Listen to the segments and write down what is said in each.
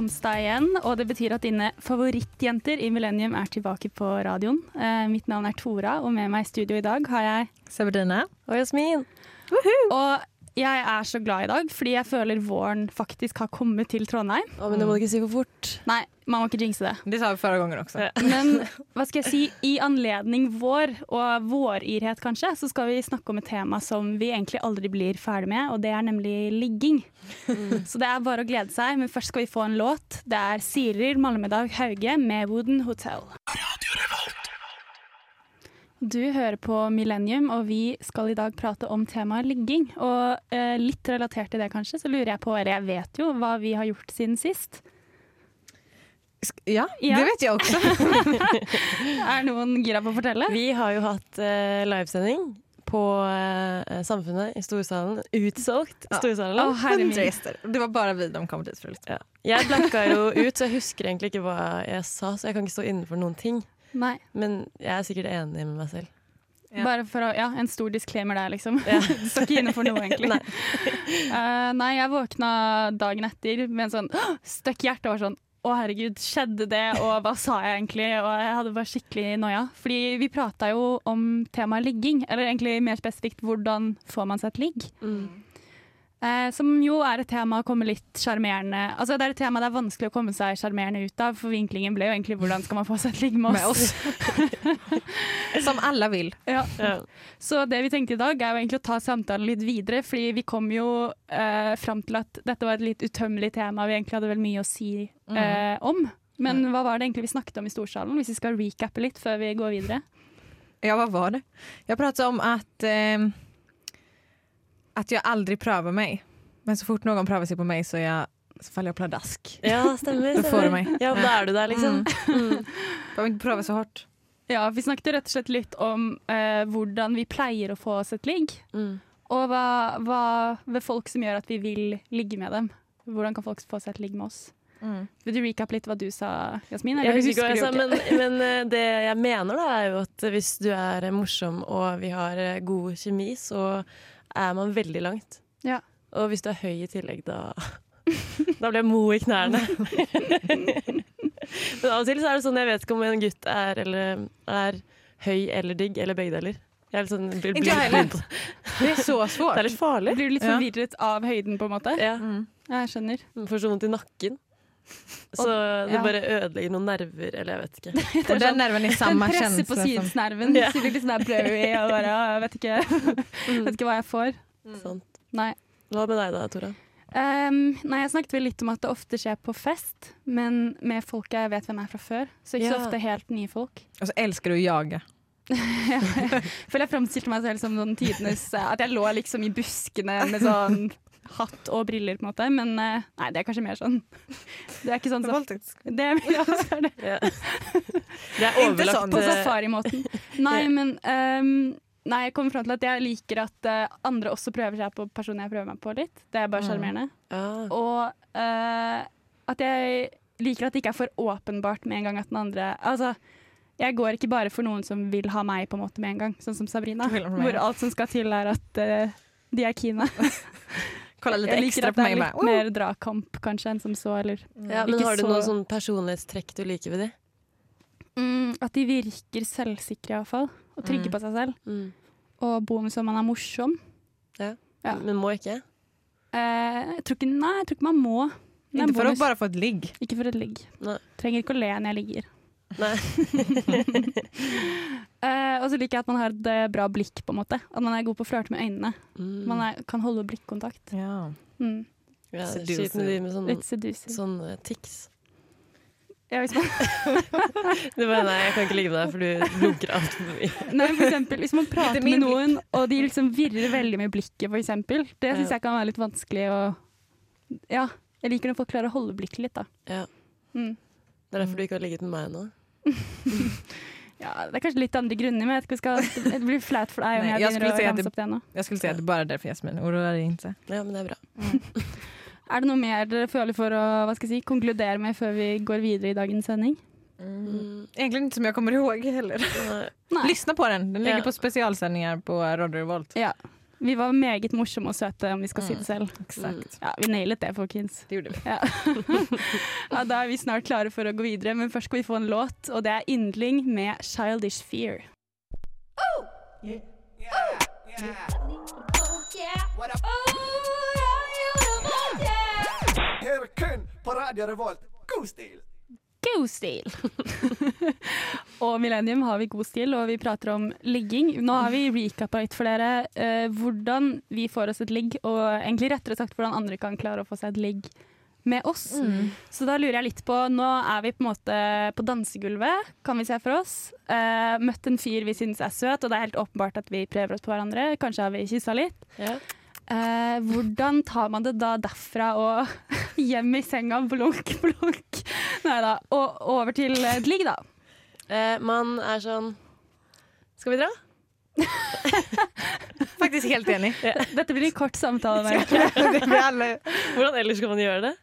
Onsdag igjen, og det betyr at dine favorittjenter i Millennium er tilbake på radioen. Eh, mitt navn er Tora, og med meg i studio i dag har jeg Saberdine. Og Jasmin. Og jeg er så glad i dag, fordi jeg føler våren faktisk har kommet til Trondheim. Å, men det må du ikke si for fort. Nei, man må ikke jinxe det. Det sa vi forrige ganger også. Ja. Men hva skal jeg si, i anledning vår, og vårirhet kanskje, så skal vi snakke om et tema som vi egentlig aldri blir ferdig med, og det er nemlig ligging. Så det er bare å glede seg, men først skal vi få en låt. Det er Sirir Malmedag Hauge med Wooden Hotel. Du hører på Millennium, og vi skal i dag prate om temaet ligging. Og eh, litt relatert til det, kanskje, så lurer jeg på, eller jeg vet jo, hva vi har gjort siden sist. Ja, Ja. det vet jeg også. Er noen gira på å fortelle? Vi har jo hatt eh, livesending på eh, Samfunnet i Storsalen. Utsolgt Ja. Storsalen. Gäster. Det var bare vi de kom dit for. Ja. Jeg blacka jo ut, så jeg husker egentlig ikke hva jeg sa, så jeg kan ikke stå innenfor noen ting. Nei. Men jeg er sikkert enig med meg selv. Ja. Bare for å, ja, En stor disclaimer der, liksom. Ja. du står ikke inne for noe, egentlig. Nei. Uh, nei, jeg våkna dagen etter med en sånn støkk hjerte og var sånn å herregud, skjedde det, og hva sa jeg egentlig? Og jeg hadde bare skikkelig noia. Fordi vi prata jo om temaet ligging, eller egentlig mer spesifikt hvordan får man seg et ligg? Mm. Eh, som jo er et tema å komme litt sjarmerende Altså det er et tema det er vanskelig å komme seg sjarmerende ut av, for vinklingen ble jo egentlig hvordan skal man få seg et ligg med Med oss. oss. Som alle vil. Ja. Ja. Så det vi tenkte i dag, er jo egentlig å ta samtalen litt videre, fordi vi kom jo eh, fram til at dette var et litt utømmelig tema vi egentlig hadde vel mye å si eh, om. Men hva var det egentlig vi snakket om i Storsalen, hvis vi skal recappe litt før vi går videre? Ja, hva var det? Jeg pratet om at eh, att jag aldrig prövar mig. Men så fort någon prövar sig på mig så, jag, så faller jag pladask. ja, stemmer. Da får du stemmer. meg. Ja, da er du der, liksom. Mm. Behöver ikke prøve så hardt. Ja, Vi snakket rett og slett litt om eh, hvordan vi pleier å få oss et ligg. Mm. Og hva, hva ved folk som gjør at vi vil ligge med dem. Hvordan kan folk få seg et ligg med oss? Vil du recap litt hva du sa, Jasmin? Jeg eller husker ikke hva jeg sa, men, men eh, det jeg mener da er jo at hvis du er morsom og vi har eh, god kjemi, så er man veldig langt. Ja. Og hvis du er høy i tillegg, da Da blir jeg mo i knærne. men av og til så er det sånn, jeg vet ikke om en gutt er, eller, er høy eller digg, eller begge deler. Jeg er litt sånn, blir, blir, blir, Det er så svårt. det er litt farlig. Blir du litt Ja. forvirret av høyden, på en måte? Ja. Mm. Jeg skjønner. Får så vondt i nakken. Så det ja. bare ødelegger noen nerver, eller jeg vet ikke. Och den nerven i är Den samma presser på synsnerven. Ja. Så blir litt sånn der blurry og bare jeg vet ikke, vet ikke hva jeg får. Sant. Nei. Hva med deg da, Tora? Um, nei, jeg snakket vel litt om at det ofte skjer på fest, men med folk jeg vet hvem er fra før. Så ikke så ofte helt nye folk. Og så elsker du å jage. jeg føler jeg framstilte meg selv som noen tidenes eh, At jeg lå liksom i buskene med sånn hatt og briller, på en måte. Men eh, nei, det er kanskje mer sånn Det er ikke sånn så det, ja, så er det. Ja. Det er overlagt sånn. På eh, safarimåten. Nei, men um, Nei, jeg kommer fram til at jeg liker at uh, andre også prøver seg på personen jeg prøver meg på litt. Det er bare Mm. Ah. Og uh, at jeg liker at det ikke er for åpenbart med en gang at den andre Altså, jeg går ikke bare for noen som vil ha meg på en måte med en gang, sånn som Sabrina. Hvor alt som skal til, er at uh, de er keene. Kolla lite Jeg liker at på det er litt mer dragkamp kanskje enn som så, eller Ja, men Ikke har du så- noen sånn personlighetstrekk du liker ved de? mm, At de virker selvsikre, iallfall. Og trygge Mm. på seg selv. Mm. Og bonus om man er morsom. Ja. Men må ikke? Eh, jeg tror ikke, nei, jeg tror ikke man må. Ikke for Inte för bonus. å bare få et ligg. Ikke for et ligg. Nei. Trenger ikke å le når jeg ligger. Nei. uh, og så liker jeg at man har et eh, bra blikk, på en måte. At man er god på å flørte med øynene. Mm. Man er, kan holde blikkontakt. Ja. Mm. ja, Seducer. Skyt med sånn, Litt sånn eh, tics. Ja, hvis man, Du bare nei, jeg kan ikke ligge med deg, for du blunker altfor mye. nei, for eksempel, hvis man prater med noen, og de liksom virrer veldig med blikket, for eksempel. Det syns jeg kan være litt vanskelig å Ja. Jeg liker når folk klarer å holde blikket litt, da. Ja. Mm. Det er derfor du ikke har ligget med meg nå. Ja, det er kanskje litt andre grunner, men jeg vet ikke vi skal, det blir flaut for deg om Nei, jeg jeg skulle begynner å si ramse det- opp det nå. Jeg skulle si at det bara är därför Jasmin. Oroa dig inte. Ja, men det er bra. Er det noe mer dere føler for å hva skal jeg si, konkludere med før vi går videre i dagens sending? Mm. Egentlig ikke som jeg kommer ihåg heller. Lyssna på den. Den ligger Ja. på spesialsendinger på Radio Revolt. Ja. Vi var meget morsomme og søte, om vi skal si det selv. Exakt. Ja, Vi nailet det, folkens. Det gjorde vi. Ja. ja, da er vi snart klare for å gå videre, men først skal vi få en låt, og det er Yndling med 'Childish Fear'. Her kun på Radio Revolt. God stil! God stil! og Millennium har vi god stil, og vi prater om ligging. Nå har vi recapa litt for dere eh, hvordan vi får oss et ligg, og egentlig rettere sagt hvordan andre kan klare å få seg et ligg med oss. Så da lurer jeg litt på Nå er vi på en måte på dansegulvet, kan vi se for oss. Eh, møtt en fyr vi syns er søt, og det er helt åpenbart at vi prøver oss på hverandre. Kanskje har vi kyssa litt. Ja. Eh, hvordan tar man det da derfra og hjem i senga, blunk, blunk? Nei da. Og over til et ligg, da. Eh, man er sånn Skal vi dra? Faktisk helt enig. Dette blir en kort samtale. Hvordan ellers skal man gjøre det?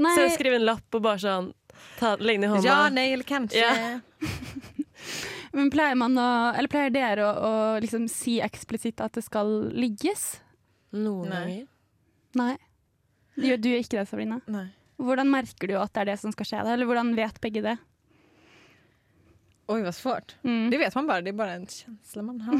Nei, Så skrive en lapp og bare sånn ta, Legge den i hånda. Ja, nei eller kanskje. Ja. men pleier man å Eller pleier dere å, å liksom si eksplisitt at det skal ligges? Noen Nei. ganger. Nei. Du, du gjør ikke det, Sabrina? Nei. Hvordan merker du at det er det som skal skje? da? Eller hvordan vet begge det? Oi, hva svårt. Mm. Det vet man bare. Det er bare en kjensle man har.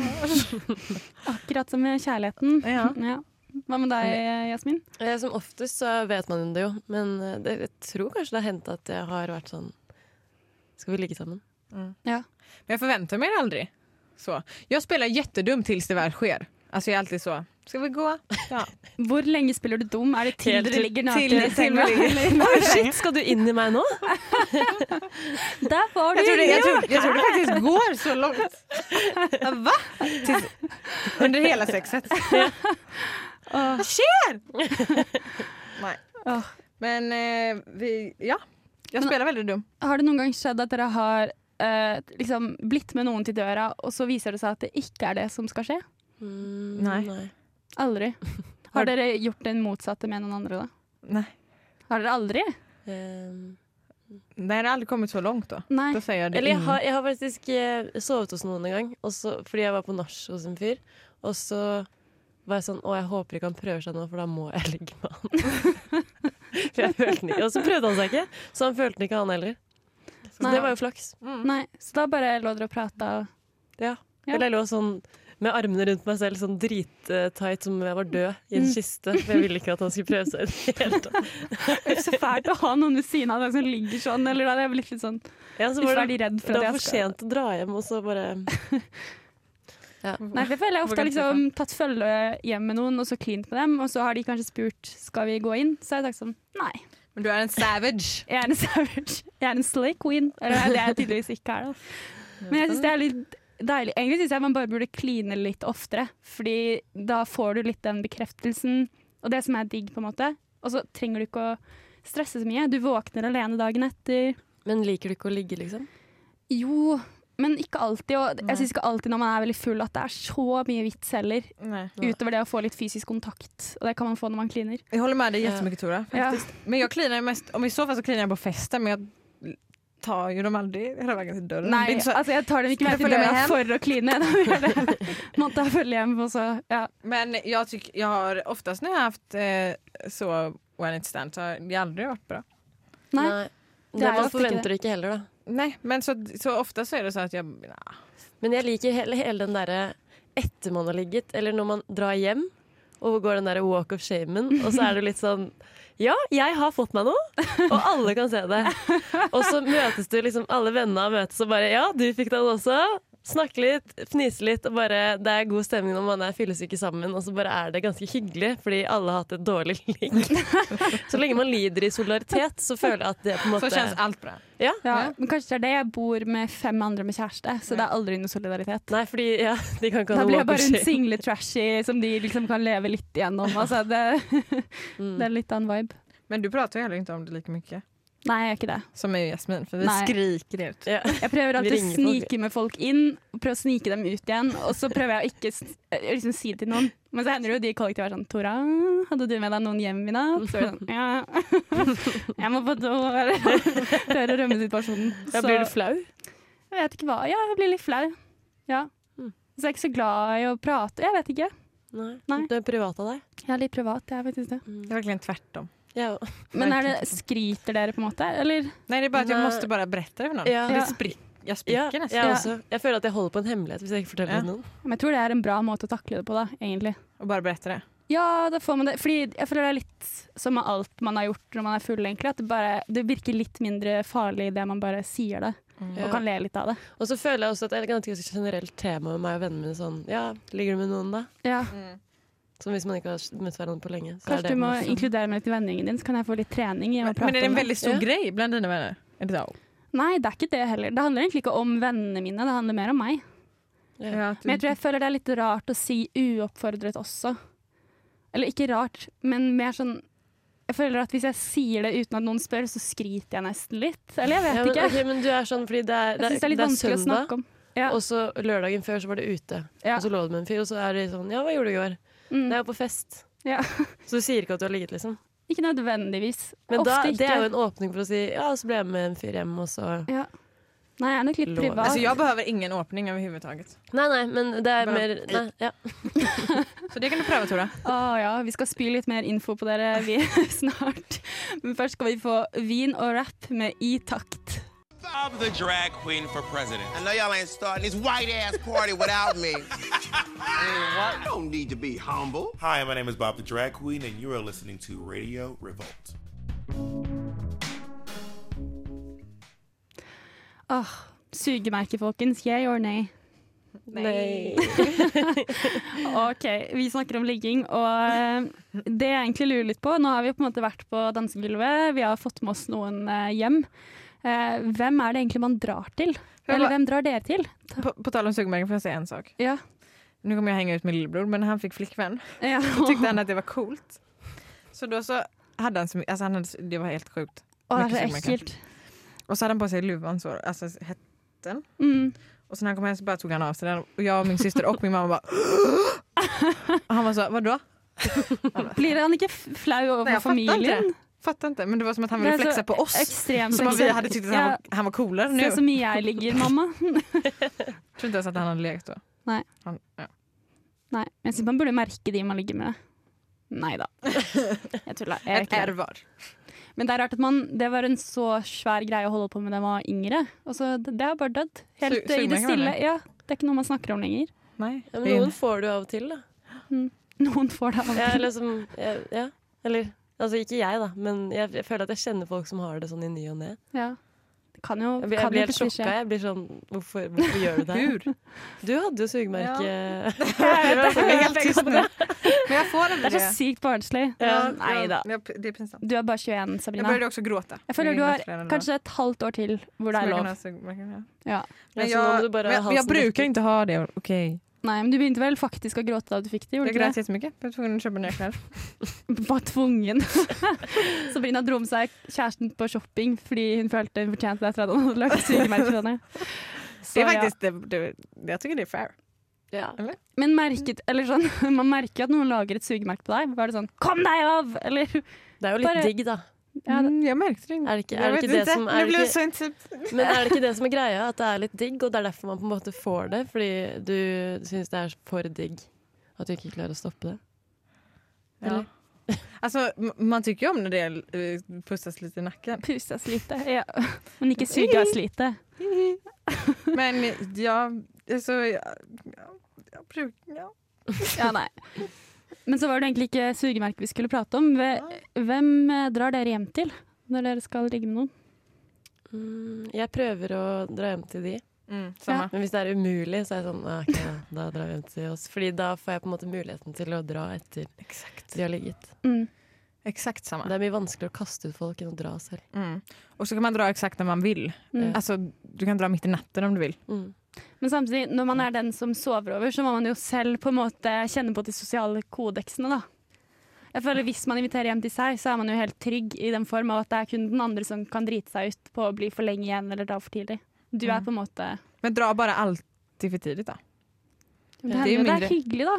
Akkurat som med kjærligheten. ja. Ja. Hva med deg, Jasmin? Eh, Som oftest så vet man det jo, men eh, det, jeg tror kanskje det har hendt at jeg har vært sånn Skal vi ligge sammen? Ja. Men jeg forventer meg det aldri. så. Jeg spiller kjempedum til det väl skjer. Altså jeg er alltid så. Ska vi gå? Ja. Hvor lenge spiller du dum? Er det til Helt dere ligger naken til- i senga? Oi, shit, skal du inn i meg nå? Der var du Jag tror, det, inne, jo! tror, jag tror det faktisk går så langt. Hva? Va? Under hele sexet. Hva skjer? Nei. Men eh, vi, ja. Jeg spiller veldig dum. Har det noen gang skjedd at dere har eh, liksom blitt med noen til døra, og så viser det seg at det ikke er det som skal skje? Mm, Nei. Aldri. Har dere gjort den motsatte med noen andre, da? Nei. Har dere aldri? Um, Nei, det har aldri kommet så langt, da. Nei. da det Eller jeg har, jeg har faktisk eh, sovet hos noen en gang, også, fordi jeg var på nach hos en fyr. Og så var jeg sånn Å, jeg håper ikke han prøver seg nå, for da må jeg ligge med han. for jeg følte den ikke. Og så prøvde han seg ikke, så han følte den ikke, han heller. Så Nei. det var jo flaks. Mm. Nei. Så da bare lå dere og prata og Ja. Ja. Eller jeg lå sånn med armene rundt meg selv, sånn drittight som om jeg var død i en Mm. kiste. For jeg ville ikke at han skulle prøve seg i det hele tatt. Det er så fælt å ha noen ved siden av deg som ligger sånn, eller da hadde jeg blitt litt sånn Ja, så var det, de redd for det at var for skal sent å dra hjem, og så bare ja. Nei, for jeg føler jeg ofte har liksom tatt følge hjem med noen, og så klint med dem, og så har de kanskje spurt skal vi gå inn, så har jeg sagt sånn nei. Men du er en savage. Jeg er en savage. Jeg er en slay queen. Eller det er jeg tydeligvis ikke her, da. Men jeg syns det er litt deilig. Egentlig syns jeg man bare burde kline litt oftere, Fordi da får du litt den bekreftelsen, og det som er digg, på en måte. Og så trenger du ikke å stresse så mye. Du våkner alene dagen etter. Men liker du ikke å ligge, liksom? Jo, men ikke alltid. Og jeg syns ikke alltid når man er veldig full at det er så mye vits heller. Nei. Utover det å få litt fysisk kontakt. Og det kan man få når man kliner. Jeg holder med deg jättemycket Tora. Ja. Men jeg kliner mest, om i så fall så kliner jeg på fester, men jag tar jo dem aldri hele veien til døren Nei, så, altså jeg tar dem ikke med til døra for å kline. Måtte jeg følge hjem, og så ja. men jeg, tyk, jeg har oftest når jeg har hatt eh, så one night stand så har de aldri vært bra. Nei. Det Det er man forventer det ikke heller, da. Nei, men så, så ofte så er det sånn at jeg Nah. Men jeg liker hele, hele den derre etter man har ligget, eller når man drar hjem og går den derre walk of shamen, og så er det litt sånn Ja, jeg har fått meg noe, og alle kan se det. Og så møtes du liksom, alle vennene møtes og bare Ja, du fikk den også. Snakke litt, fnise litt, og bare Det er god stemning når man er fyllesyke sammen, og så bare er det ganske hyggelig, fordi alle har hatt et dårlig ligg. Så lenge man lider i solidaritet, så føler jeg at det på en måte Så kjennes alt allt bra. Ja. Ja, men kanskje det er det jeg bor med fem andre med kjæreste, så det er aldri noe solidaritet. Nei, fordi ja, de kan ikke ha noe Da blir jeg bare en single trashy som de liksom kan leve litt igjennom. Altså, det, Mm. det er litt annen vibe. Men du prater jo heller ikke om det like mycket Nei, jeg gjør ikke det. som er jo Jasmin for vi Nei. skriker ut. Ja. Jeg prøver alltid å folk. snike med folk inn, og prøve å snike dem ut igjen. Og så prøver jeg å ikke eh, liksom, si det til noen. Men så hender det jo de i kollektivet er sånn Tora, hadde du med deg noen hjem i natt? Så er det sånn Ja. Jeg må på do. Prøver å rømme situasjonen. Ja, blir du flau? Jeg vet ikke hva. Ja, jeg blir litt flau. Ja. Mm. Så jeg er ikke så glad i å prate. Jeg vet ikke. Nei. Nei. Du er privat av deg. Jeg er litt privat, jeg er faktisk det. Det er egentlig tvert tvärtom. Ja. Men er det, skryter dere på en måte, eller? Nei, det er bare at jeg måtte bare brette berätta det för någon. Ja. Det Ja. sprick, jag Ja, spricker jeg, nästan. også. jeg føler at jeg holder på en hemmelighet hvis jeg ikke forteller Ja. det noen. Men jeg tror det er en bra måte å takle det på, da, egentlig. Och bare berätta det. Ja, da får man det. Fordi jeg føler det er litt som med alt man har gjort når man er full, egentlig. At det, bare, det virker litt mindre farlig det man bare sier det, Mm. og kan le litt av det. Og så føler jeg også at det er et ganske generelt tema med meg og vennene mine sånn Ja, ligger du med noen, da? Ja. Som hvis man ikke har møtt hverandre på lenge. Så er Kanskje det du må på inkludere meg litt i vennegjengen din, så kan jeg få litt trening i å prate men er det en veldig stor Ja. greie blant dine venner? Er det da? Nei, det er ikke det heller. Det handler egentlig ikke om vennene mine, det handler mer om meg. Ja. Men jeg tror jeg føler det er litt rart å si uoppfordret også. Eller ikke rart, men mer sånn Jeg føler at hvis jeg sier det uten at noen spør, så skryter jeg nesten litt. Eller jeg vet Ja, men, ikke. Okay, men du er sånn fordi det er, jeg syns det er litt det er vanskelig å søndag, snakke om. Ja. og så lørdagen før så var det ute. Ja. Og så lå du med en fyr, og så er det sånn Ja, hva gjorde du i går? Mm. Det er jo på fest. Ja. Så du sier ikke at du har ligget, liksom? Ikke nødvendigvis. Men Ofte da, ikke. det er jo en åpning for å si ja, så ble jeg med en fyr hjem, og så ja. Nei, jeg er nok litt Lov. privat. Altså, jeg behøver ingen åpning overhodet. Nei, nei, men det er Bare- mer nei, ja. Så det kan du prøve, Tora. Å ja, vi skal spy litt mer info på dere vi snart. Men først skal vi få vin og rap med I takt. I'm the drag queen for president. I know y'all ain't starting this white ass party without me. I don't need to be humble. Hi, my name is Bob the Drag Queen, and you are listening to Radio Revolt. Åh, sugemerke, folkens. Yeah or nay? Nei. OK, vi snakker om ligging, og eh, det jeg egentlig lurer litt på Nå har vi på en måte vært på dansegulvet, vi har fått med oss noen eh, hjem. Eh, hvem er det egentlig man drar til? Eller hvem drar dere til? På, på tal om sugmärken får jeg si en sak. Ja. Nå kommer jeg henge ut med lillebror men han fikk flikkvenn. ja. så tykte han at det var coolt. Så da så hadde han, så, han hade, det var helt sjukt. Å, det er så ekkelt. Och så hadde han på seg luvansår så, alltså hetten. Mm. Og så når han kom hjem, så bare tog han av seg den Og jeg og min syster og min mamma bare Og han var så, Hva da? Blir han ikke flau over Nei, familien? inte. Fattar inte men det var som att han ville er flexa på oss. Extremt Som om vi hade tyckt att han, Ja, var, han var coolare nu. Se så mye jeg ligger, mamma. Jag tror inte ens att han hade lekt då. Nej. Han, ja. Nei, jeg syns man burde merke de man ligger med. Nei da. Jeg tulla. Er ikke R var. Men det er rart at man, det var en så svær greie å holde på med da jeg var yngre. Og så det, det har bare dødd. Helt Su- eh, i det stille. Ja, det er ikke noe man snakker om lenger. Nei. Ja, men noen får du av og til, da. Noen får det av og Ja, til. liksom, ja, ja. Eller altså ikke jeg, da, men jeg, jeg føler at jeg kjenner folk som har det sånn i ny og ne. Ja. Det kan jo, Jeg, jeg kan blir jo helt sjokka. Jeg blir sånn Hvorfor, hvorfor gjør du det? her? Hur? Du hadde jo sugemerke ja. Det er så sykt barnslig. Ja, Nei da. Du er bare 21, Jag Sabrina. Jeg, også gråte. Jeg føler du har kanskje et halvt år til hvor det er lov. ja. Ja. Men bare men ha jag, men jag halsen brukar ha det. Okej. Nei, men du begynte vel faktisk å gråte da du fikk det? Det gjorde du grät ikke jättemycket. Jeg var tvungen köpa nya kläder. det? Var tvungen. Sabrina dro med seg kjæresten på shopping fordi hun følte hun fortjente det etter at han hadde lagt sugemerke til henne. Så, Det är ja. faktiskt, det, det, er tycker det är fair. Ja. Men merket, eller sånn, man merker at noen lager et sugemerke på deg. Var det sånn 'kom deg av!' Eller Det er jo litt Bare- digg, da. Ja, det, Mm, jag märkte det. Er det ikke, er det, ikke det som er det ikke. Men er det ikke det som er greia? At det er litt digg, og det er derfor man på en måte får det? Fordi du syns det er for digg at du ikke klarer å stoppe det? Ja. Alltså, man tycker ju om när det uh, pussas lite i nacken. pusas lite. Ja. Men ikke sugas lite. Men ja, alltså, ja, ja, ja, brukar... Ja. Ja, nei. Men så var det egentlig ikke sugemerket vi skulle prate om. Hvem eh, drar dere hjem til når dere skal ligge med noen? Mm, jeg prøver å dra hjem til de. Mm, ja. Men hvis det er umulig, så er jeg sånn ah, ok, da, drar vi hjem til oss. Fordi da får jeg på en måte muligheten til å dra etter Exakt. de har ligget. Mm. Exakt samme. Det er mye vanskeligere å kaste ut folk enn å dra selv. Mm. Og så kan man dra eksakt når man vil. Mm. Alltså, du kan dra midt i natten om du vil. Mm. Men samtidig, når man er den som sover over, så må man jo selv på en måte kjenne på de sosiale kodeksene, da. Jeg føler Hvis man inviterer hjem til seg, så er man jo helt trygg i den form av at det er kun den andre som kan drite seg ut på å bli for lenge igjen eller dra for tidlig. Du er Mm. på en måte Men dra bare alltid for tidlig, da. Det Det, er det er hyggelig, da.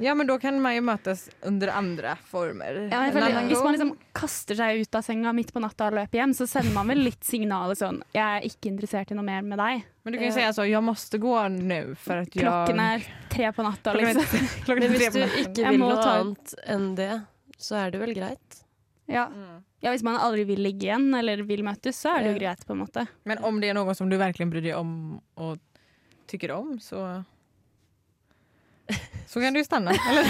Ja, men da kan man jo møtes under andre former. Ja, jeg føler, hvis man liksom kaster seg ut av senga midt på natta og løper hjem, så sender man vel litt signaler sånn 'Jeg er ikke interessert i noe mer med deg'. Men du kan jo si altså 'jeg måste gå nå for at jeg Klokken er tre på natta, Klokken er- liksom. klokken Men er tre hvis du ikke vil noe ta- annet enn det, så er det vel greit. Ja. ja, hvis man aldri vil ligge igjen eller vil møtes, så er det jo greit, på en måte. Men om det er noen som du virkelig bryr deg om og tykker om, så så kan du stemme. Eller?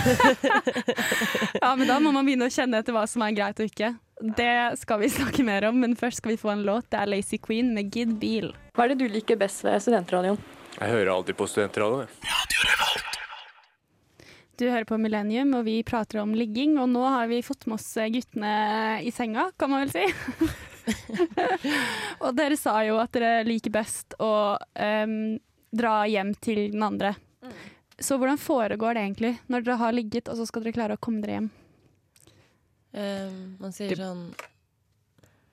Ja, men da må man begynne å kjenne etter hva som er greit og ikke. Det skal vi snakke mer om, men først skal vi få en låt. Det er Lazy Queen med Gid Beal. Hva er det du liker best ved studentradioen? Jeg hører alltid på studentradioen. jeg. Du hører på Millennium, og vi prater om ligging. Og nå har vi fått med oss guttene i senga, kan man vel si. og dere sa jo at dere liker best å um, dra hjem til den andre. Så hvordan foregår det egentlig når dere har ligget, og så skal dere klare å komme dere hjem? Uh, man sier sånn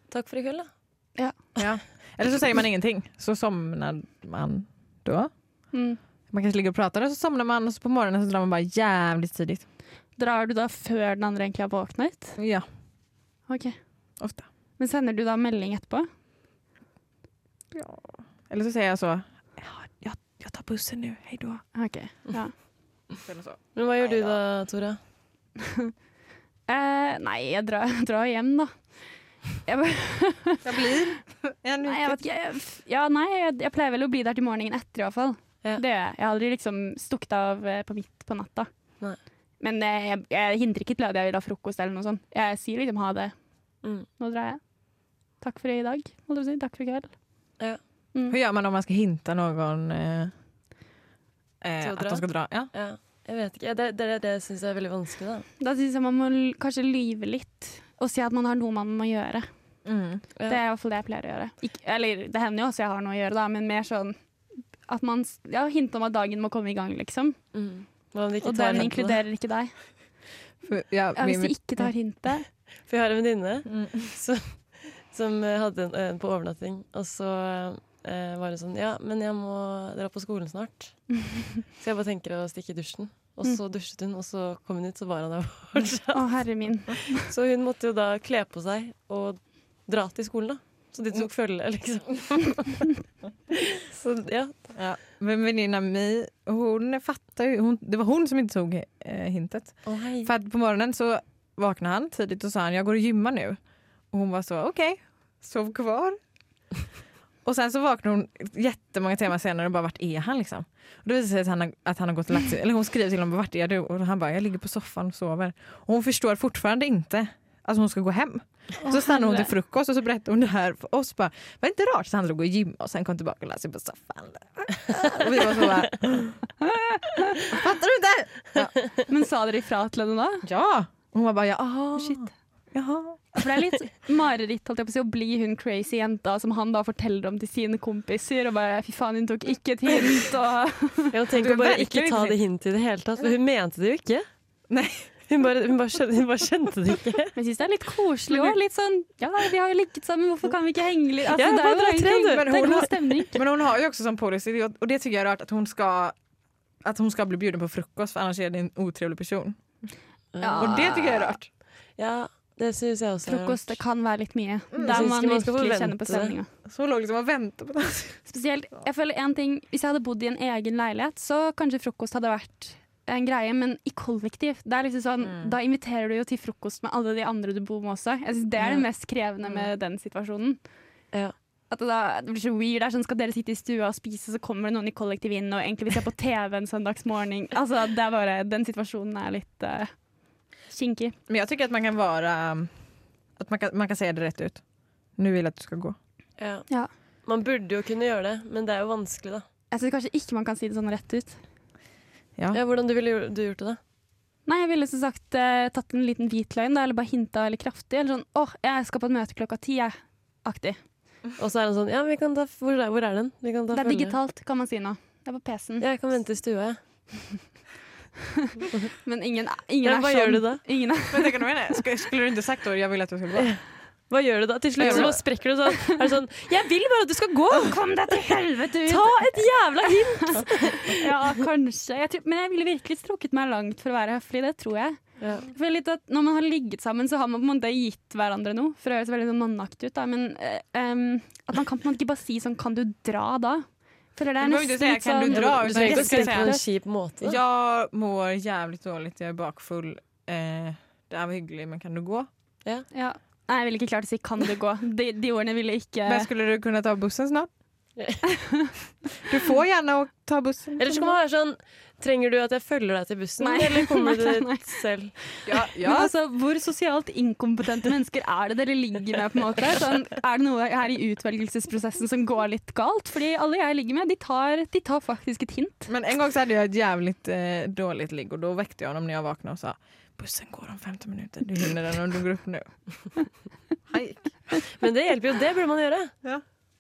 Takk for i kveld, da. Ja. Eller så sier man ingenting, så somner man da. Mm. Man kanskje ligger og prater, og så somner man, og så på morgenen så drar man bare jævlig tidlig. Drar du da før den andre egentlig har våknet? Ja, Ok. ofte. Men sender du da melding etterpå? Ja Eller så sier jeg så jeg, tar bussen nå, hei da. Okay. ja. Men hva gjør du da, Tore? Eh, nei, jeg drar, drar hjem, da. Jeg, bare- Jeg blir en nei, jeg ikke. Jeg, ja, nei, jeg, jeg pleier vel å bli der til morgenen etter, i hvert fall. Ja. Det gjør jeg. Jeg har aldri liksom stukket av eh, på midt på natta. Nei. Men eh, jeg, jeg hindrer ikke til at jeg vil ha frokost eller noe sånt. Jeg sier liksom ha det. Mm. Nå drar jeg. Takk for i dag, holdt jeg på å si. Takk for i kveld. Ja. Mm. Hur gjør man om man skal hinte noen eh, eh, Til at dra? de skal dra? Ja. Ja, jeg vet ikke. Det, det, det syns jeg er veldig vanskelig, da. Da syns jeg man må kanskje lyve litt. Og si at man har noe man må gjøre. Mm. Ja. Det er i hvert fall det jeg pleier å gjøre. Ikke, eller det hender jo også jeg har noe å gjøre, da, men mer sånn at man ja, hinter om at dagen må komme i gang, liksom. Mm. Og den hintene? inkluderer ikke deg. For, ja, Ja, hvis du ikke tar hintet. For jeg har en venninne Mm. som, som hadde en, en på overnatting, og så eh, var det sånn Ja, men jeg må dra på skolen snart. Så jeg bare tenker å stikke i dusjen. Og så dusjet hun, og så kom hun ut, så var han der fortsatt. Å, herre min. Så hun måtte jo da kle på seg og dra til skolen, da. Så de tok følge, liksom. så ja. Ja. Men venninna mi, hun fatta jo hun, det var hun som ikke tok eh, hintet. Oh, For på morgenen så vakna han tidlig og sa han, 'jeg går og gymmer nå'. Og hun var så, 'OK, sov kvar. Och sen så vaknar hon jättemånga timmar senare och bara, vart är han liksom? Och då visar det sig att han, har, att han har gått och lagt sig, eller hon skriver till honom, vart är du? Och han bara, jag ligger på soffan och sover. Och hon förstår fortfarande inte att hon ska gå hem. så stannar hon till frukost och så berättar hon det här för oss. Bara, var inte rart Så han drog och gymmade och sen kom tillbaka och lade sig på soffan? och vi var så bara, fattar du inte? Men sa dere ifra til henne da? Ja! Hun var bare ja, aha, Shit. jaha. For det er litt mareritt holdt jeg på å si, å bli hun crazy jenta som han da forteller om til sine kompiser. Og bare 'fy faen, hun tok ikke et hint', og Ja, tenk Du å er bare ikke ta det hintet i det hele tatt, for hun mente det jo ikke. Nei. Hun bare, hun bare, skjønte, hun bare skjønte det ikke. Men jeg syns det er litt koselig òg. Litt sånn 'ja, vi har jo ligget sammen, hvorfor kan vi ikke henge litt?' Altså, Ja, det er bare jo er Men god hun- stemning. Men hun har jo også sånn policy, och- och det syns jeg er rart, at hun skal, at hun skal bli bjuden på frukost for ellers er det en utrivelig person. Ja. Og det syns jeg er rart. Ja, det syns jeg også. Frokost det kan være litt mye. Mm. Der syns man man virkelig kjenner på stemninga. Så låg liksom og väntade på det. Spesielt, jeg føler en ting Hvis jeg hadde bodd i en egen leilighet, så kanskje frokost hadde vært en greie, men i kollektiv det er liksom sånn, Mm. Da inviterer du jo til frokost med alle de andre du bor med også. Jeg synes Det er det mest krevende med den situasjonen. Ja. At det, da, det blir så weird. Det er sånn, Skal dere sitte i stua og spise, så kommer det noen i kollektiv inn, og egentlig vil se på TV en søndagsmorgen. Altså, det er bare, Den situasjonen er litt uh, kinkig. Men jag tycker att man kan vara att man kan, man kan säga det rätt ut. Nu vill jag att du ska gå. Ja. Ja. Man burde jo kunne gjøre det, men det er jo vanskelig, da. Jeg syns kanskje ikke man kan si det sånn rett ut. Ja. Ja, hvordan du ville du gjort det, da? Nei, jeg ville som sagt eh, tatt en liten hvit løgn, da, eller bare hinta veldig kraftig. Eller sånn 'Å, jeg skal på et møte klokka ti', jeg. Aktig. Og så er han sånn Ja, vi kan ta, hvor, er, hvor er den? Vi kan ta Det er følge. digitalt, kan man si nå. Det er på PC-en. Ja, jeg kan vente i stua, jeg. Men ingen, ingen Ja, er hva sånn. gjør du da? Ingen er. Men det kan du menar, skulle, du ikke sagt jeg ville at att du skulle gå? Hva gjør du da? Til slutt så sprekker du sånn. Er det sånn Jeg vil bare at du skal gå! Kom deg til helvete ut! Ta et jævla hint! Ja, kanskje. Jeg tror, men jeg ville virkelig strukket meg langt for å være høflig. Det tror jeg. Ja. Jeg føler litt at Når man har ligget sammen, så har man på en måte gitt hverandre noe. For å høres veldig sånn mannaktig ut, da. Men em, at man kan på en måte ikke bare si sånn Kan du dra da? Føler det er Du behöver nesten litt sånn dra?" Du utan trenger ikke si det på en kjip måte. Jeg mår jævlig dårlig, jeg er bakfull. Eh, det er jo hyggelig, men kan du gå? ja. Nei, jeg ville ikke klart å si 'kan du gå'. De, de ordene ville ikke Men skulle du kunne ta bussen snart? Du får gjerne å- ta bussen. Eller så kan man være sånn Trenger du at jeg følger deg til bussen, Nei. eller kommer du Nei, dit selv? Ja, Men ja. altså, Hvor sosialt inkompetente mennesker er det dere ligger med? på en måte? Sånn, er det noe her i utvelgelsesprosessen som går litt galt? Fordi alle jeg ligger med, de tar, de tar faktisk et hint. Men en gang så er det jo et jævlig eh, dårlig ligg og da vekket jeg ham når jeg våkna og sa bussen går om 15 minutter, du hinner den når du går opp nå. Men det hjelper jo, det burde man gjøre. Ja.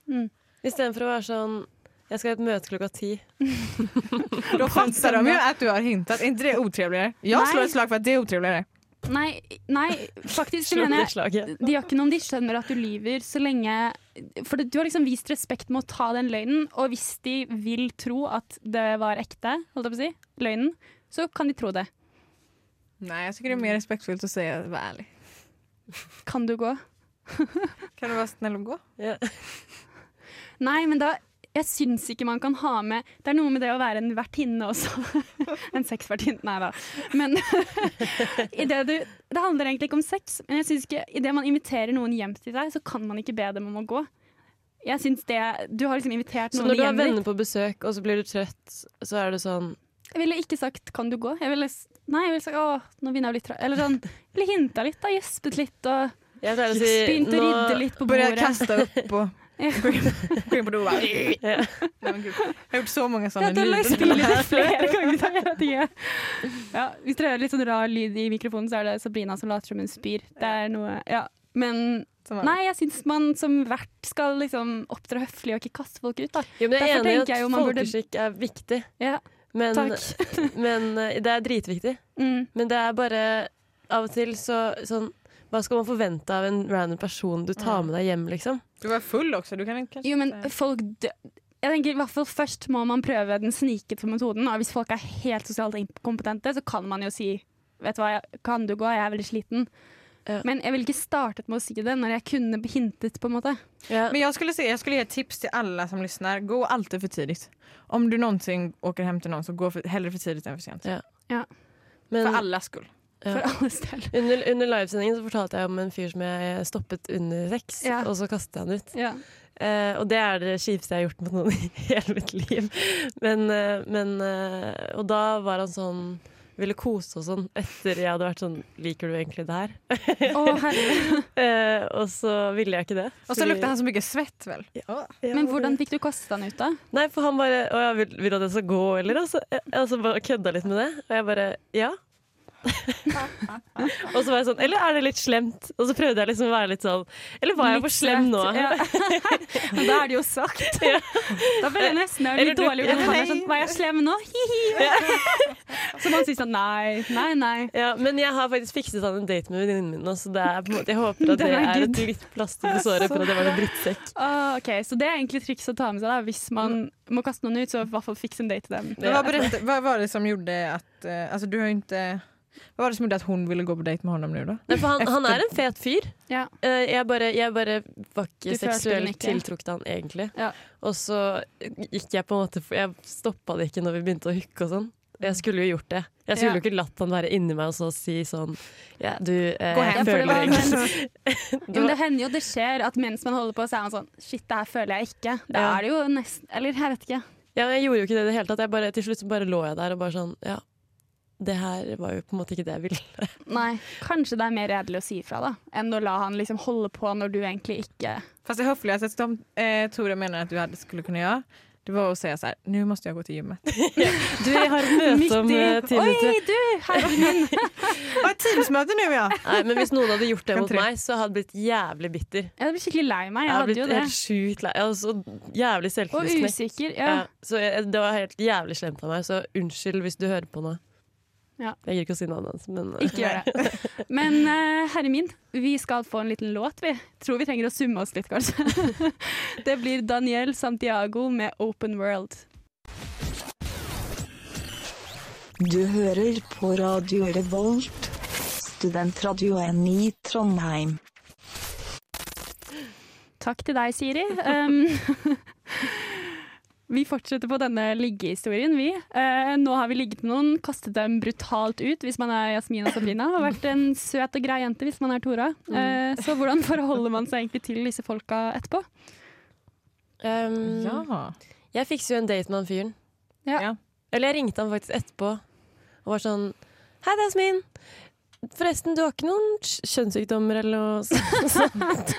Mm. Istedenfor å være sånn Jeg skal ha et møte klokka ti. Då fattar de ju att du har hintat. Är inte det otrevligare? Jag Nej. slår ett slag för att det är otrevligare. Nei, nei faktisk så mener jeg Det De gjør ikke noe om de skjønner at du lyver, så lenge For du har liksom vist respekt med å ta den løgnen, og hvis de vil tro at det var ekte, holdt jeg på å si, løgnen, så kan de tro det. Nei, jeg syns det er mer respektfullt å si var ærlig. Kan du gå? Kan du være snill å gå? Ja. Nei, men da Jeg syns ikke man kan ha med Det er noe med det å være en vertinne også. en sexvertinne. Nei da. Men i det, du, det handler egentlig ikke om sex, men jeg synes ikke idet man inviterer noen hjem til seg, så kan man ikke be dem om å gå. Jeg synes det Du har liksom invitert Så når du har venner på besøk, og så blir du trøtt, så er det sånn Jeg ville ikke sagt 'kan du gå'? Jeg ville, nei, jeg ville sagt 'å, nå begynner jeg å bli trøtt'. Eller sånn. Jeg ville hinta litt, da. Gjespet litt og Jeg pleier å si begynt å rydde litt på bordet. kasta upp gå in, på do. Ja. Gud. Jag har gjort så mange Ja, lyder. flere ganger. Ja, hvis dere hører litt sånn rar lyd i mikrofonen, så er det Sabrina som later som hun spyr. Det er noe Ja. Men nei, jeg syns man som vert skal liksom opptre høflig og ikke kaste folk ut, da. Jo, men jeg er enig i at burde- folkeskikk er viktig. Ja, Men, takk. men eh, det er dritviktig. Mm. Men det er bare av og til så sånn Hva skal man forvente av en random person du tar med deg hjem, liksom? Du var full også, Du kan kanskje Jo, men folk dø jeg tenker i hvert fall Først må man prøve den snikete metoden. Og hvis folk er helt sosialt inkompetente, så kan man jo si Vet du hva, kan du gå? Jeg er veldig sliten. Ja. Men jeg ville ikke startet med å si det når jeg kunne hintet, på en måte. Ja. Men jeg skulle, si, jeg skulle gi et tips til alle som lytter. Gå alltid for tidigt. Om du någonsin åker hjem til noen, så gå for, heller for tidigt enn for sent. Ja. Men for alles skull. Ja. For alles del. under, under livesendingen så fortalte jeg om en fyr som jeg stoppet under sex, Ja. og så kastet jeg han ut. Ja. Uh, og det er det kjipeste jeg har gjort mot noen i hele mitt liv. Men, uh, men uh, Og da var han sånn ville kose og sånn etter jeg hadde vært sånn Liker du egentlig det her? Oh, herregud. Eh, og så ville jeg ikke det. Og så fordi- lukta han så mye svett vel. Ja, Men hvordan fikk du kastet han ut, da? Nei, for han bare Å ja, vil, vil du at jeg skal gå, eller? Altså, så altså bare kødda litt med det. Og jeg bare Ja. og så var jeg sånn Eller er det litt slemt? Og så prøvde jeg liksom å være litt sånn Eller var jeg for slem nå? Ja. Men da er det jo sagt. Ja. Da blir det nesten jeg litt dårlig. gjort. Sånn, Var jeg slem nå? Hi-hi. Så man sier sånn nei, nei, nei. Ja, men jeg har faktisk fikset han en date med venninnen min nå, så det er på en måte, jeg håper at det er et litt plaster på såret for at det var en drittsekk. Ah, ok, Så det er egentlig triks å ta med seg. da Hvis man må kaste noen ut, så i hvert fall fiks en date til dem. Hva, berätta, vad var det som gjorde at uh, Altså, du har jo inte... Vad var det som gjorde at hun ville gå på date med honom nå, da? Nei, for han, han er en fet fyr. Ja. Eh, jeg, bare, jeg bare var ikke seksuelt ikke? tiltrukket han egentlig. Ja. Og så gikk jeg på en måte Jeg stoppa det ikke når vi begynte å hooke og sånn. Jeg skulle jo gjort det. Jeg skulle Ja. jo ikke latt han være inni meg og så si sånn Ja, du, eh, Gå jeg føler det føler men det hender jo det skjer at mens man holder på, så er man sånn Shit, det her føler jeg ikke. Da Ja. er det jo nesten Eller jeg vet ikke. Ja, jeg gjorde jo ikke det i det hele tatt. Jeg bare, til slutt så bare lå jeg der og bare sånn Ja, det her var jo på en måte ikke det jeg ville. Nei, kanskje det er mer redelig å si ifra, da, enn å la han liksom holde på når du egentlig ikke Fast det höfligaste som eh, Tore mener at du hadde, skulle kunne gjøre, det var å si sånn Nå må jeg jag gå til gymmet. Du, jeg har et møte om eh, ti. Oi, du! Herren min! Ja, ett teamsmöte nå, ja! Nei, men hvis noen hadde gjort det mot meg, så hadde jeg blitt jævlig bitter. Jeg hadde blitt skikkelig lei meg. Jeg Jeg hadde hadde blitt jo det. helt sjukt lei. Jeg hadde så jævlig Og usikker. Ja. Ja. så jeg, det var helt jævlig slemt av meg, så unnskyld hvis du hører på nå. Ja. Jeg gir ikke å si navnet hans, men Ikke gjør det. Men uh, herre min, vi skal få en liten låt, vi. Tror vi trenger å summe oss litt, kanskje. Det blir Daniel Santiago med 'Open World'. Du hører på Radio Revolt, studentradioen i Trondheim. Takk til deg, Siri. Um, vi fortsetter på denne liggehistorien, vi. Eh, nå har vi ligget med noen, kastet dem brutalt ut hvis man er Jasmin og Sabrina. Har vært en søt og grei jente hvis man er Tora. Eh, så hvordan forholder man seg egentlig til disse folka etterpå? Um, Ja. Jeg fikser jo en date med han fyren. Ja. Ja. Eller jeg ringte han faktisk etterpå og var sånn Hei, det er Jasmin. Forresten, du har ikke noen kjønnssykdommer eller noe sånt?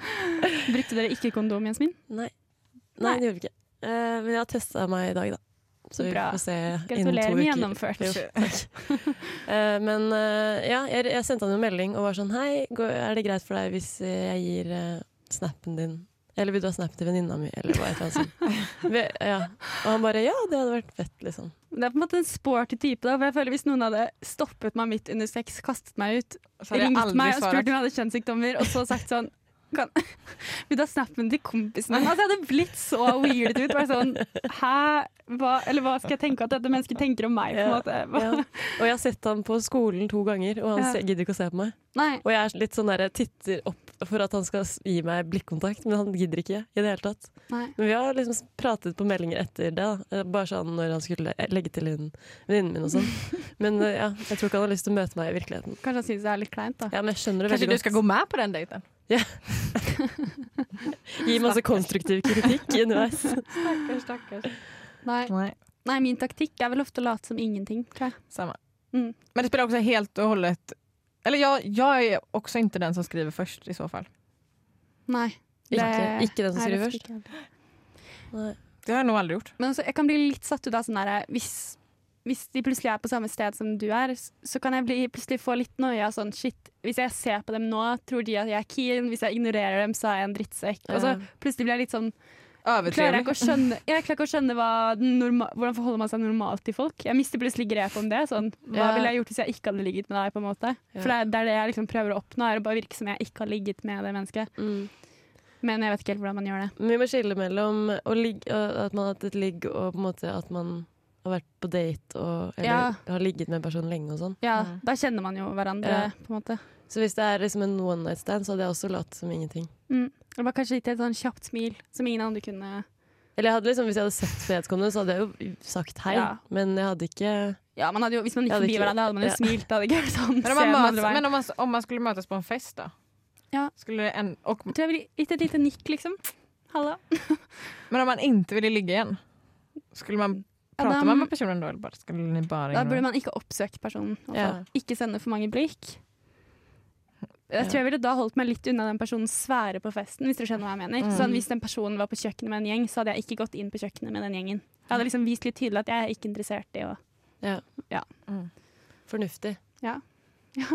Brukte dere ikke kondom, Jasmin? Nei. Nei, det gjorde vi ikke. Eh, men jeg har testa meg i dag, da. Så vi Bra. får se Gratulerer med gjennomført. Jo, takk. Eh, men eh, ja, jeg, jeg sendte han jo melding og var sånn Hei, går, er det greit for deg hvis jeg gir eh, snappen din Eller vil du ha snap til venninna mi, eller hva et eller annet sånt. Ja. Og han bare ja, det hadde vært fett, liksom. Det er på en måte en sporty type. da, for jeg føler Hvis noen hadde stoppet meg midt under sex, kastet meg ut, ringt meg og spurt om jeg hadde kjønnssykdommer, og så sagt sånn kan, Vil du ha snappen til kompisen min? Altså, jeg hadde blitt så weirdet ut. Bare sånn, Hæ? Hva, eller hva skal jeg tenke at dette mennesket tenker om meg? på en Ja? Ja. Og jeg har sett han på skolen to ganger, og han Ja. gidder ikke å se på meg. Nei. Og jeg er litt sånn der, titter opp for at han skal gi meg blikkontakt, men han gidder ikke i det hele tatt. Nei. Men vi har liksom pratet på meldinger etter det, da. Eh, bare sånn når han skulle legge til en venninnen min og sånn. Men eh, ja, jeg tror ikke han har lyst til å møte meg i virkeligheten. Kanskje han syns det er litt kleint, da. Ja, men jeg skjønner det Kanskje veldig du skal gå med på den daten? Gi masse konstruktiv kritikk underveis. Stakkars, stakkars. Nei. Nei. Nei, min taktikk er vel ofte å late som ingenting, tror jeg. Samme. Mm. Men det spiller også helt og hållet... Eller jeg, jeg er også ikke den som skriver først, i så fall. Nei. Ikke, Det ikke den som er skriver først. Det har jeg nog aldri gjort. Men altså, jeg kan bli litt satt ut av sånn derre hvis, hvis de plutselig er på samme sted som du er, så kan jeg bli, plutselig få litt noia sånn shit, hvis jeg ser på dem nå, tror de at jeg er keen, hvis jeg ignorerer dem, så er jeg en drittsekk. Og så plutselig blir jeg litt sånn Klarer jeg skjønne, jeg klarer ikke å skjønne norma, hvordan forholder man seg normalt til folk. Jeg mister plutselig grep om det. Sånn, hva ville jeg gjort hvis jeg ikke hadde ligget med deg? på en måte? For det er, det er det jeg liksom prøver å oppnå, er å bare virke som jeg ikke har ligget med det mennesket. Mm. Men jeg vet ikke helt hvordan man gjør det. Vi må skille mellom ligge, at man har hatt et ligg, og på en måte at man har vært på date og, eller Ja. har ligget med en person lenge og sånn. Ja, Mm. Da kjenner man jo hverandre, Ja. på en måte. Så hvis det er liksom en one night stand, så hadde jeg også latt som ingenting. Mm. Det var kanskje gitt et sånn kjapt smil som ingen andre kunne Eller jeg hadde liksom, hvis jeg hadde sett vedkommende, så hadde jeg jo sagt hei. Ja. Men jeg hadde ikke Ja, man hadde jo, Hvis man gikk forbi hverandre, hadde man jo ja. smilt. Hadde ikke vært sånn Men om man, veien. men om man, om man skulle møtes på en fest da? Ja. Skulle en, og, Jeg tror jeg ville gitt et lite nikk, liksom. Halla. men om man ikke ville ligge igjen, Skulle man Ja, da- man med personen da? Eller bare bara Da burde man ikke oppsøkt personen. Altså. Ja. Ikke sende for mange blikk. Jeg tror jeg ville da holdt meg litt unna den personens sfære på festen. Hvis du skjønner hva jeg mener. Mm. Sånn, hvis den personen var på kjøkkenet med en gjeng, så hadde jeg ikke gått inn på kjøkkenet med den gjengen. Jeg hadde liksom vist litt tydelig at jeg er ikke interessert i å Ja. Ja. Mm. Fornuftig. Ja.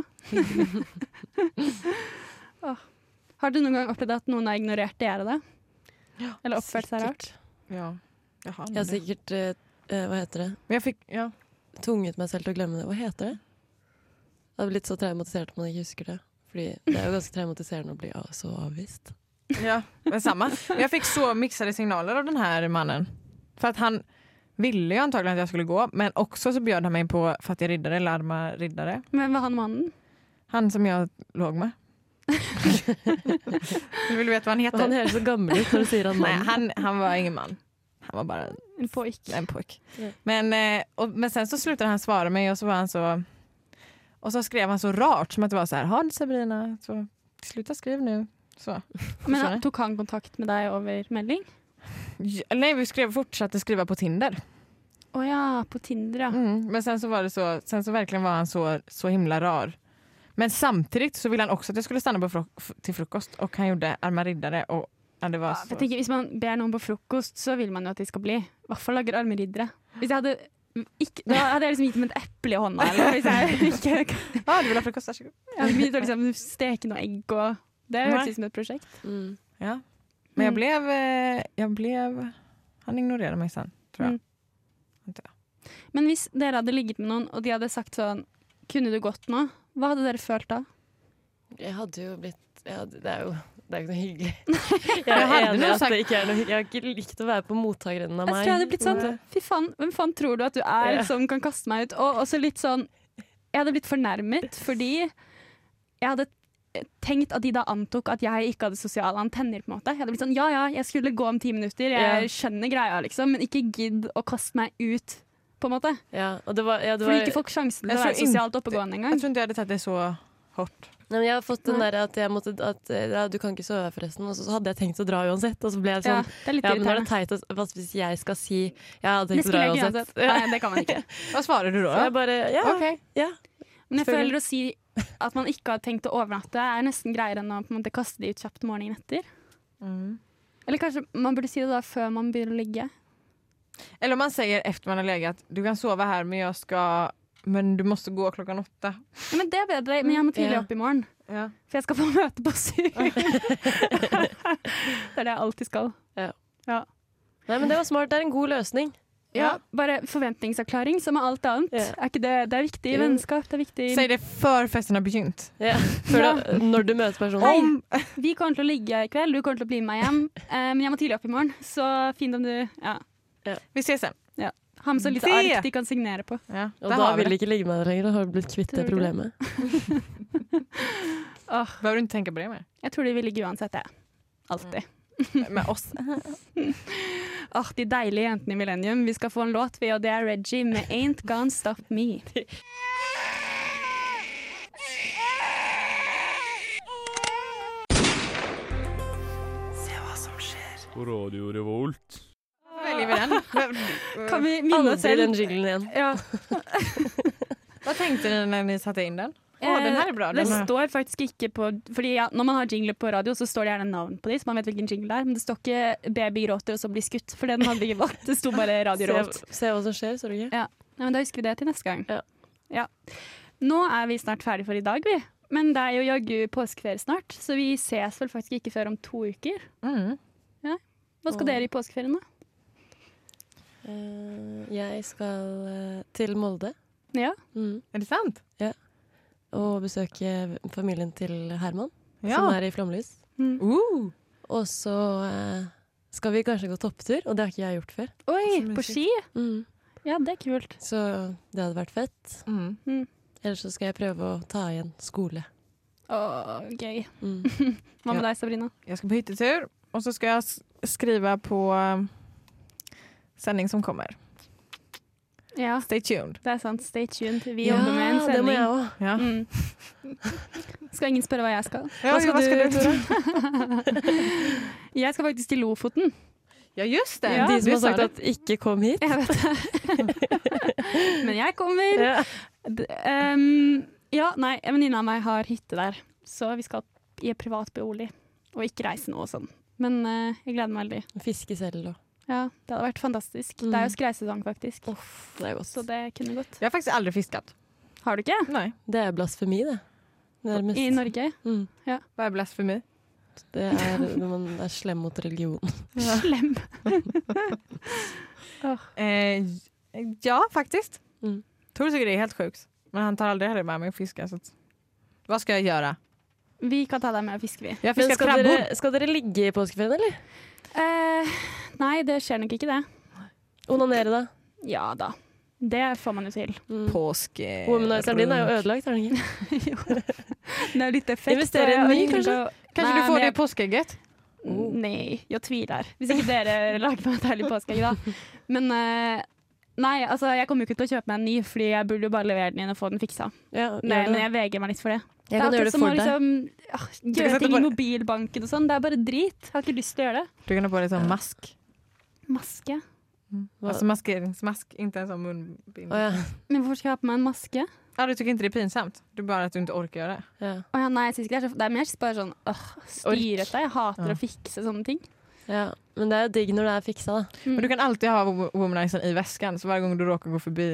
Åh. Har du noen gang opplevd at noen har ignorert dere, da? Eller oppført seg rart? Ja, jag har Jeg har sikkert eh, eh, Hva heter det? Men jag fick, ja. Tvunget meg selv til å glemme det. Hva heter det? Jeg hadde blitt så traumatisert at man ikke husker det. Fordi det er jo ganske traumatiserende å bli av- så avvist. Ja, men samma. Jeg Jag fick så mixade signaler av den här mannen. För att han ville ju antagligen att jag skulle gå, men också så bjöd han mig på Fattiga riddare, larma Arma riddare. Men var han mannen? Han som jag låg med. Vill du veta vad han heter? Han høres så gammel ut når du sier han Nej, mann. han, han var ingen man. Han var bara En pojk? en pojk. Yeah. Men, eh, och, men sen så slutade han svara mig och så var han så och så skrev han så rart som att det var så här, ha Sabrina, så sluta skriv nu. Så. Men han tok han kontakt med deg over melding? Ja, Nej, vi skrev, fortsatte skriva på Tinder. Å ja, på Tinder, ja. Mm, men sen så var det så, sen så verkligen var han så, så himla rar. Men samtidigt så ville han också att jag skulle stanna på fruk till frukost och han gjorde arma riddare och ja, det var så. jeg tenker, hvis man ber noen på frokost, så vil man jo at de skal bli. I hvert fall lager armeriddere. Hvis jeg hadde ikke, da hadde jeg liksom gitt dem et eple i hånda. Eller, hvis jeg ikke Ja, du vil ha frukost? Varsågod. jeg hadde begynt å liksom steke noe egg og Det høres hørtes ut som et prosjekt. Mm. Ja. Men jeg ble, jeg ble jag blev, han ignorerte meg sen tror jeg. Mm. Men hvis dere hadde ligget med noen, og de hadde sagt sånn Kunne du gått nå? Hva hadde dere følt da? Jeg hadde jo blitt jeg hadde, Det er jo det er ikke noe hyggelig. Jeg er enig at det ikke er noe hyggelig. Jeg har ikke likt å være på mottakeren av meg. Jeg tror jeg hadde blitt sånn. Fy faen, hvem faen tror du at du er som kan kaste meg ut? Og også litt sånn Jeg hadde blitt fornærmet fordi jeg hadde tenkt at de da antok at jeg ikke hadde sosiale antenner. på en måte Jeg hadde blitt sånn, Ja ja, jeg skulle gå om ti minutter, jeg skjønner greia, liksom, men ikke gidd å kaste meg ut, på en måte. Ja, og det var, ja, det Fordi ikke folk sjansen til Jeg å være sosialt inte- oppegående Jeg engang. tror ikke jeg hadde tatt det så hårt. Nei, men jeg har fått den der at jeg måtte at, eh, ja, Du kan ikke sove, forresten. Og så, så hadde jeg tenkt å dra uansett. Og så ble jeg Ja, sånn det er litt Ja, men nå er det teit at, hvis jeg skal si Jeg hadde tenkt å dra uansett. Ja. Nei, det kan man ikke. Hva svarer du da? Så jeg bare Ja. okay. ja. Men jeg føler å si at man ikke har tenkt å overnatte, er nesten greiere enn å på en måte, kaste de ut kjapt morgenen etter. Mm. Eller kanskje man burde si det da før man begynner å ligge. Eller om man sier efter man har legat, du kan sove her, men jeg skal men du måtte gå klokken åtte. Ja, men det er bedre, men jeg må tidlig opp i morgen. Ja. For jeg skal få møte på syv. det er det jeg alltid skal. Nei, men det var smart. Det er en god løsning. Ja, bare forventningsavklaring som er alt annet. Yeah. Er ikke det, det er viktig i vennskap. Det er viktig. Si det før festen har begynt. Yeah. Før Ja. da, når du møter personen. Hei, vi kommer til å ligge i kveld, du kommer til å bli med meg hjem. Men men jeg må tidlig opp i morgen, så fint om du ja. Vi ses sen. Ha med så lite ark de kan signere på. Ja, Og da vil de det. ikke ligge med deg lenger. Da har du blitt kvitt det problemet. oh. det? du ikke tenke på det mer. Jeg tror de vil ligge uansett, jeg. Alltid. Med oss. oh, De deilige jentene i Millennium. Vi skal få en låt, vi, og det er Reggie med 'Ain't Gone Stop Me'. Se hva som skjer. På Radio Revolt. Vi. Kan vi minne oss Aldri den selv? jinglen igjen. Ja. Hva tenkte dere når dere satte inn den? Å, den her er bra. Eh, Det Den er... står faktisk ikke på Fordi ja, Når man har jingler på radio, så står det gjerne navn på de, så man vet hvilken jingle det er. Men det står ikke 'Baby gråter og så blir skutt', for den hadde vi ikke valgt. Det sto bare Radio. Se, se hva som skjer, så du ikke? Ja. Nei, men da husker vi det til neste gang. Ja. Ja. Nå er vi snart ferdig for i dag, vi. Men det er jo jaggu påskeferie snart, så vi ses vel faktisk ikke før om to uker. Mm. Hva skal Åh. dere i påskeferien, da? Eh, jeg skal eh, til Molde Ja. mm. Er det sant? Ja. og besøke familien til Herman, Ja. som er i Flomlys. Mm. Uh. Og så eh, skal vi kanskje gå topptur, og det har ikke jeg gjort før. Oi, på ski? Mm. Ja, det er kult. Så det hadde vært fett. Mm. Ellers så skal jeg prøve å ta igjen skole. Å, gøy. Mm. Hva med Ja. deg, Sabrina? Jeg skal på hyttetur, og så skal jeg skrive på sending som kommer. Ja, Stay tuned. det er sant. Stay tuned. Vi ja, jobber med en det må jeg også. Ja. Mm. Skal ingen spørre hva jeg skal? Hva skal hva skal du, du, Jeg skal faktisk til Lofoten. Ja, just det. Ja, De som har sagt at 'ikke kom hit'. Jeg vet det. Men jeg kommer. Ehm, ja, nei, en venninne av meg har hytte der, så vi skal i et privat bolig. Og ikke reise nå og sånn. Men uh, jeg gleder meg veldig. Fiske selv og Ja, Det hadde vært fantastisk. Mm. Det er jo skreisesong, faktisk. Det er godt. Så det kunne gått. Jeg har faktisk aldri fisket. Har du ikke? Nei. Det er blasfemi, det. Nærmest. I Norge? Mm. Hva er blasfemi? Det er når man er slem mot religion. Slem. Eh, ja, faktisk. Mm. Tor tycker det er helt sjukt. Men han tar aldri heller med meg å fiske. Så Hva skal jeg gjøre? Vi kan ta deg med og fiske, vi. Skal dere, skal dere ligge i påskeferien, eller? Eh, nei, det skjer nok ikke det. Onanere, da? Ja da. Det får man jo til. Mm. Påske Womanizeren din er jo ødelagt, er den ikke? Det er litt effekt. Investere i en ny, kanskje? kanskje? Nei, du får det i påskeegget? Oh. Nei, jeg tviler. Hvis ikke dere lager meg et herlig påskeegg, da. Men uh, nei, altså, jeg kommer jo ikke til å kjøpe meg en ny, fordi jeg burde jo bare levere den inn og få den fiksa. Ja, Nei, men jeg vegrer meg litt for det. Jeg kan gjøre det for deg. Liksom, ah, gjøre ting i mobilbanken og sånn. Det er bare drit. Jeg har ikke lyst til å gjøre det. Du kan ha på deg sånn mask. Maske? Hva- Alltså maskeringsmask, inte en sånn munbind. Oh, ja. Men hvorfor skal jeg ha på meg en maske? Ja, du tycker ikke det er pinsamt? Du bare at du ikke orker gjøre det? Ja. Å ja, nei, jeg synes ikke det er så Det er mer bare sånn åh, styrete. Jeg hater Ja. å fikse sånne ting. Ja. Men det er jo digg når det er fiksa, da. Mm. Men du kan alltid ha womanizeren i vesken, så hver gang du råker å gå forbi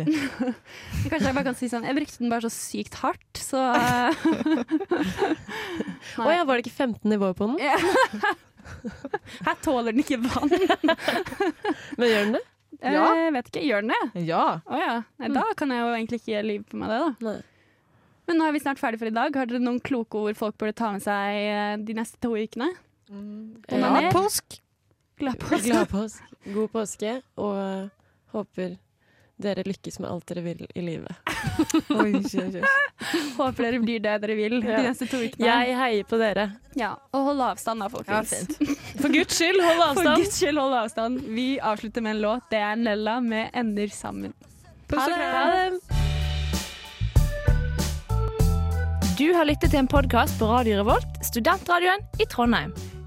Kanskje jeg bare kan si sånn Jeg brukte den bare så sykt hardt, så eh, Å ja, var det ikke 15 nivåer på den? Her tåler den ikke vann. Men gjør den det? Jeg vet ikke, Gjør den det? Ja. Oh, ja. Nei, da kan jeg jo egentlig ikke lyve på meg det, da. Nei. Men nå er vi snart ferdig for i dag. Har dere noen kloke ord folk burde ta med seg eh, de neste to ukene? Ja, påsk! Glad påske. Glad påske. God påske, og eh, håper dere lykkes med alt dere vil i livet. Oi, oi, oi. Håper dere blir det dere vil Ja. de neste to ukene. Jeg heier på dere. Ja, Og hold avstand, da, folkens. Ja, For guds skyld, hold For avstand. guds skyld, hold avstand. Vi avslutter med en låt. Det er Nella med 'Ender sammen'. Puss og Ha det. kram. Ha det. Du har lyttet til en podkast på Radio Revolt, studentradioen i Trondheim.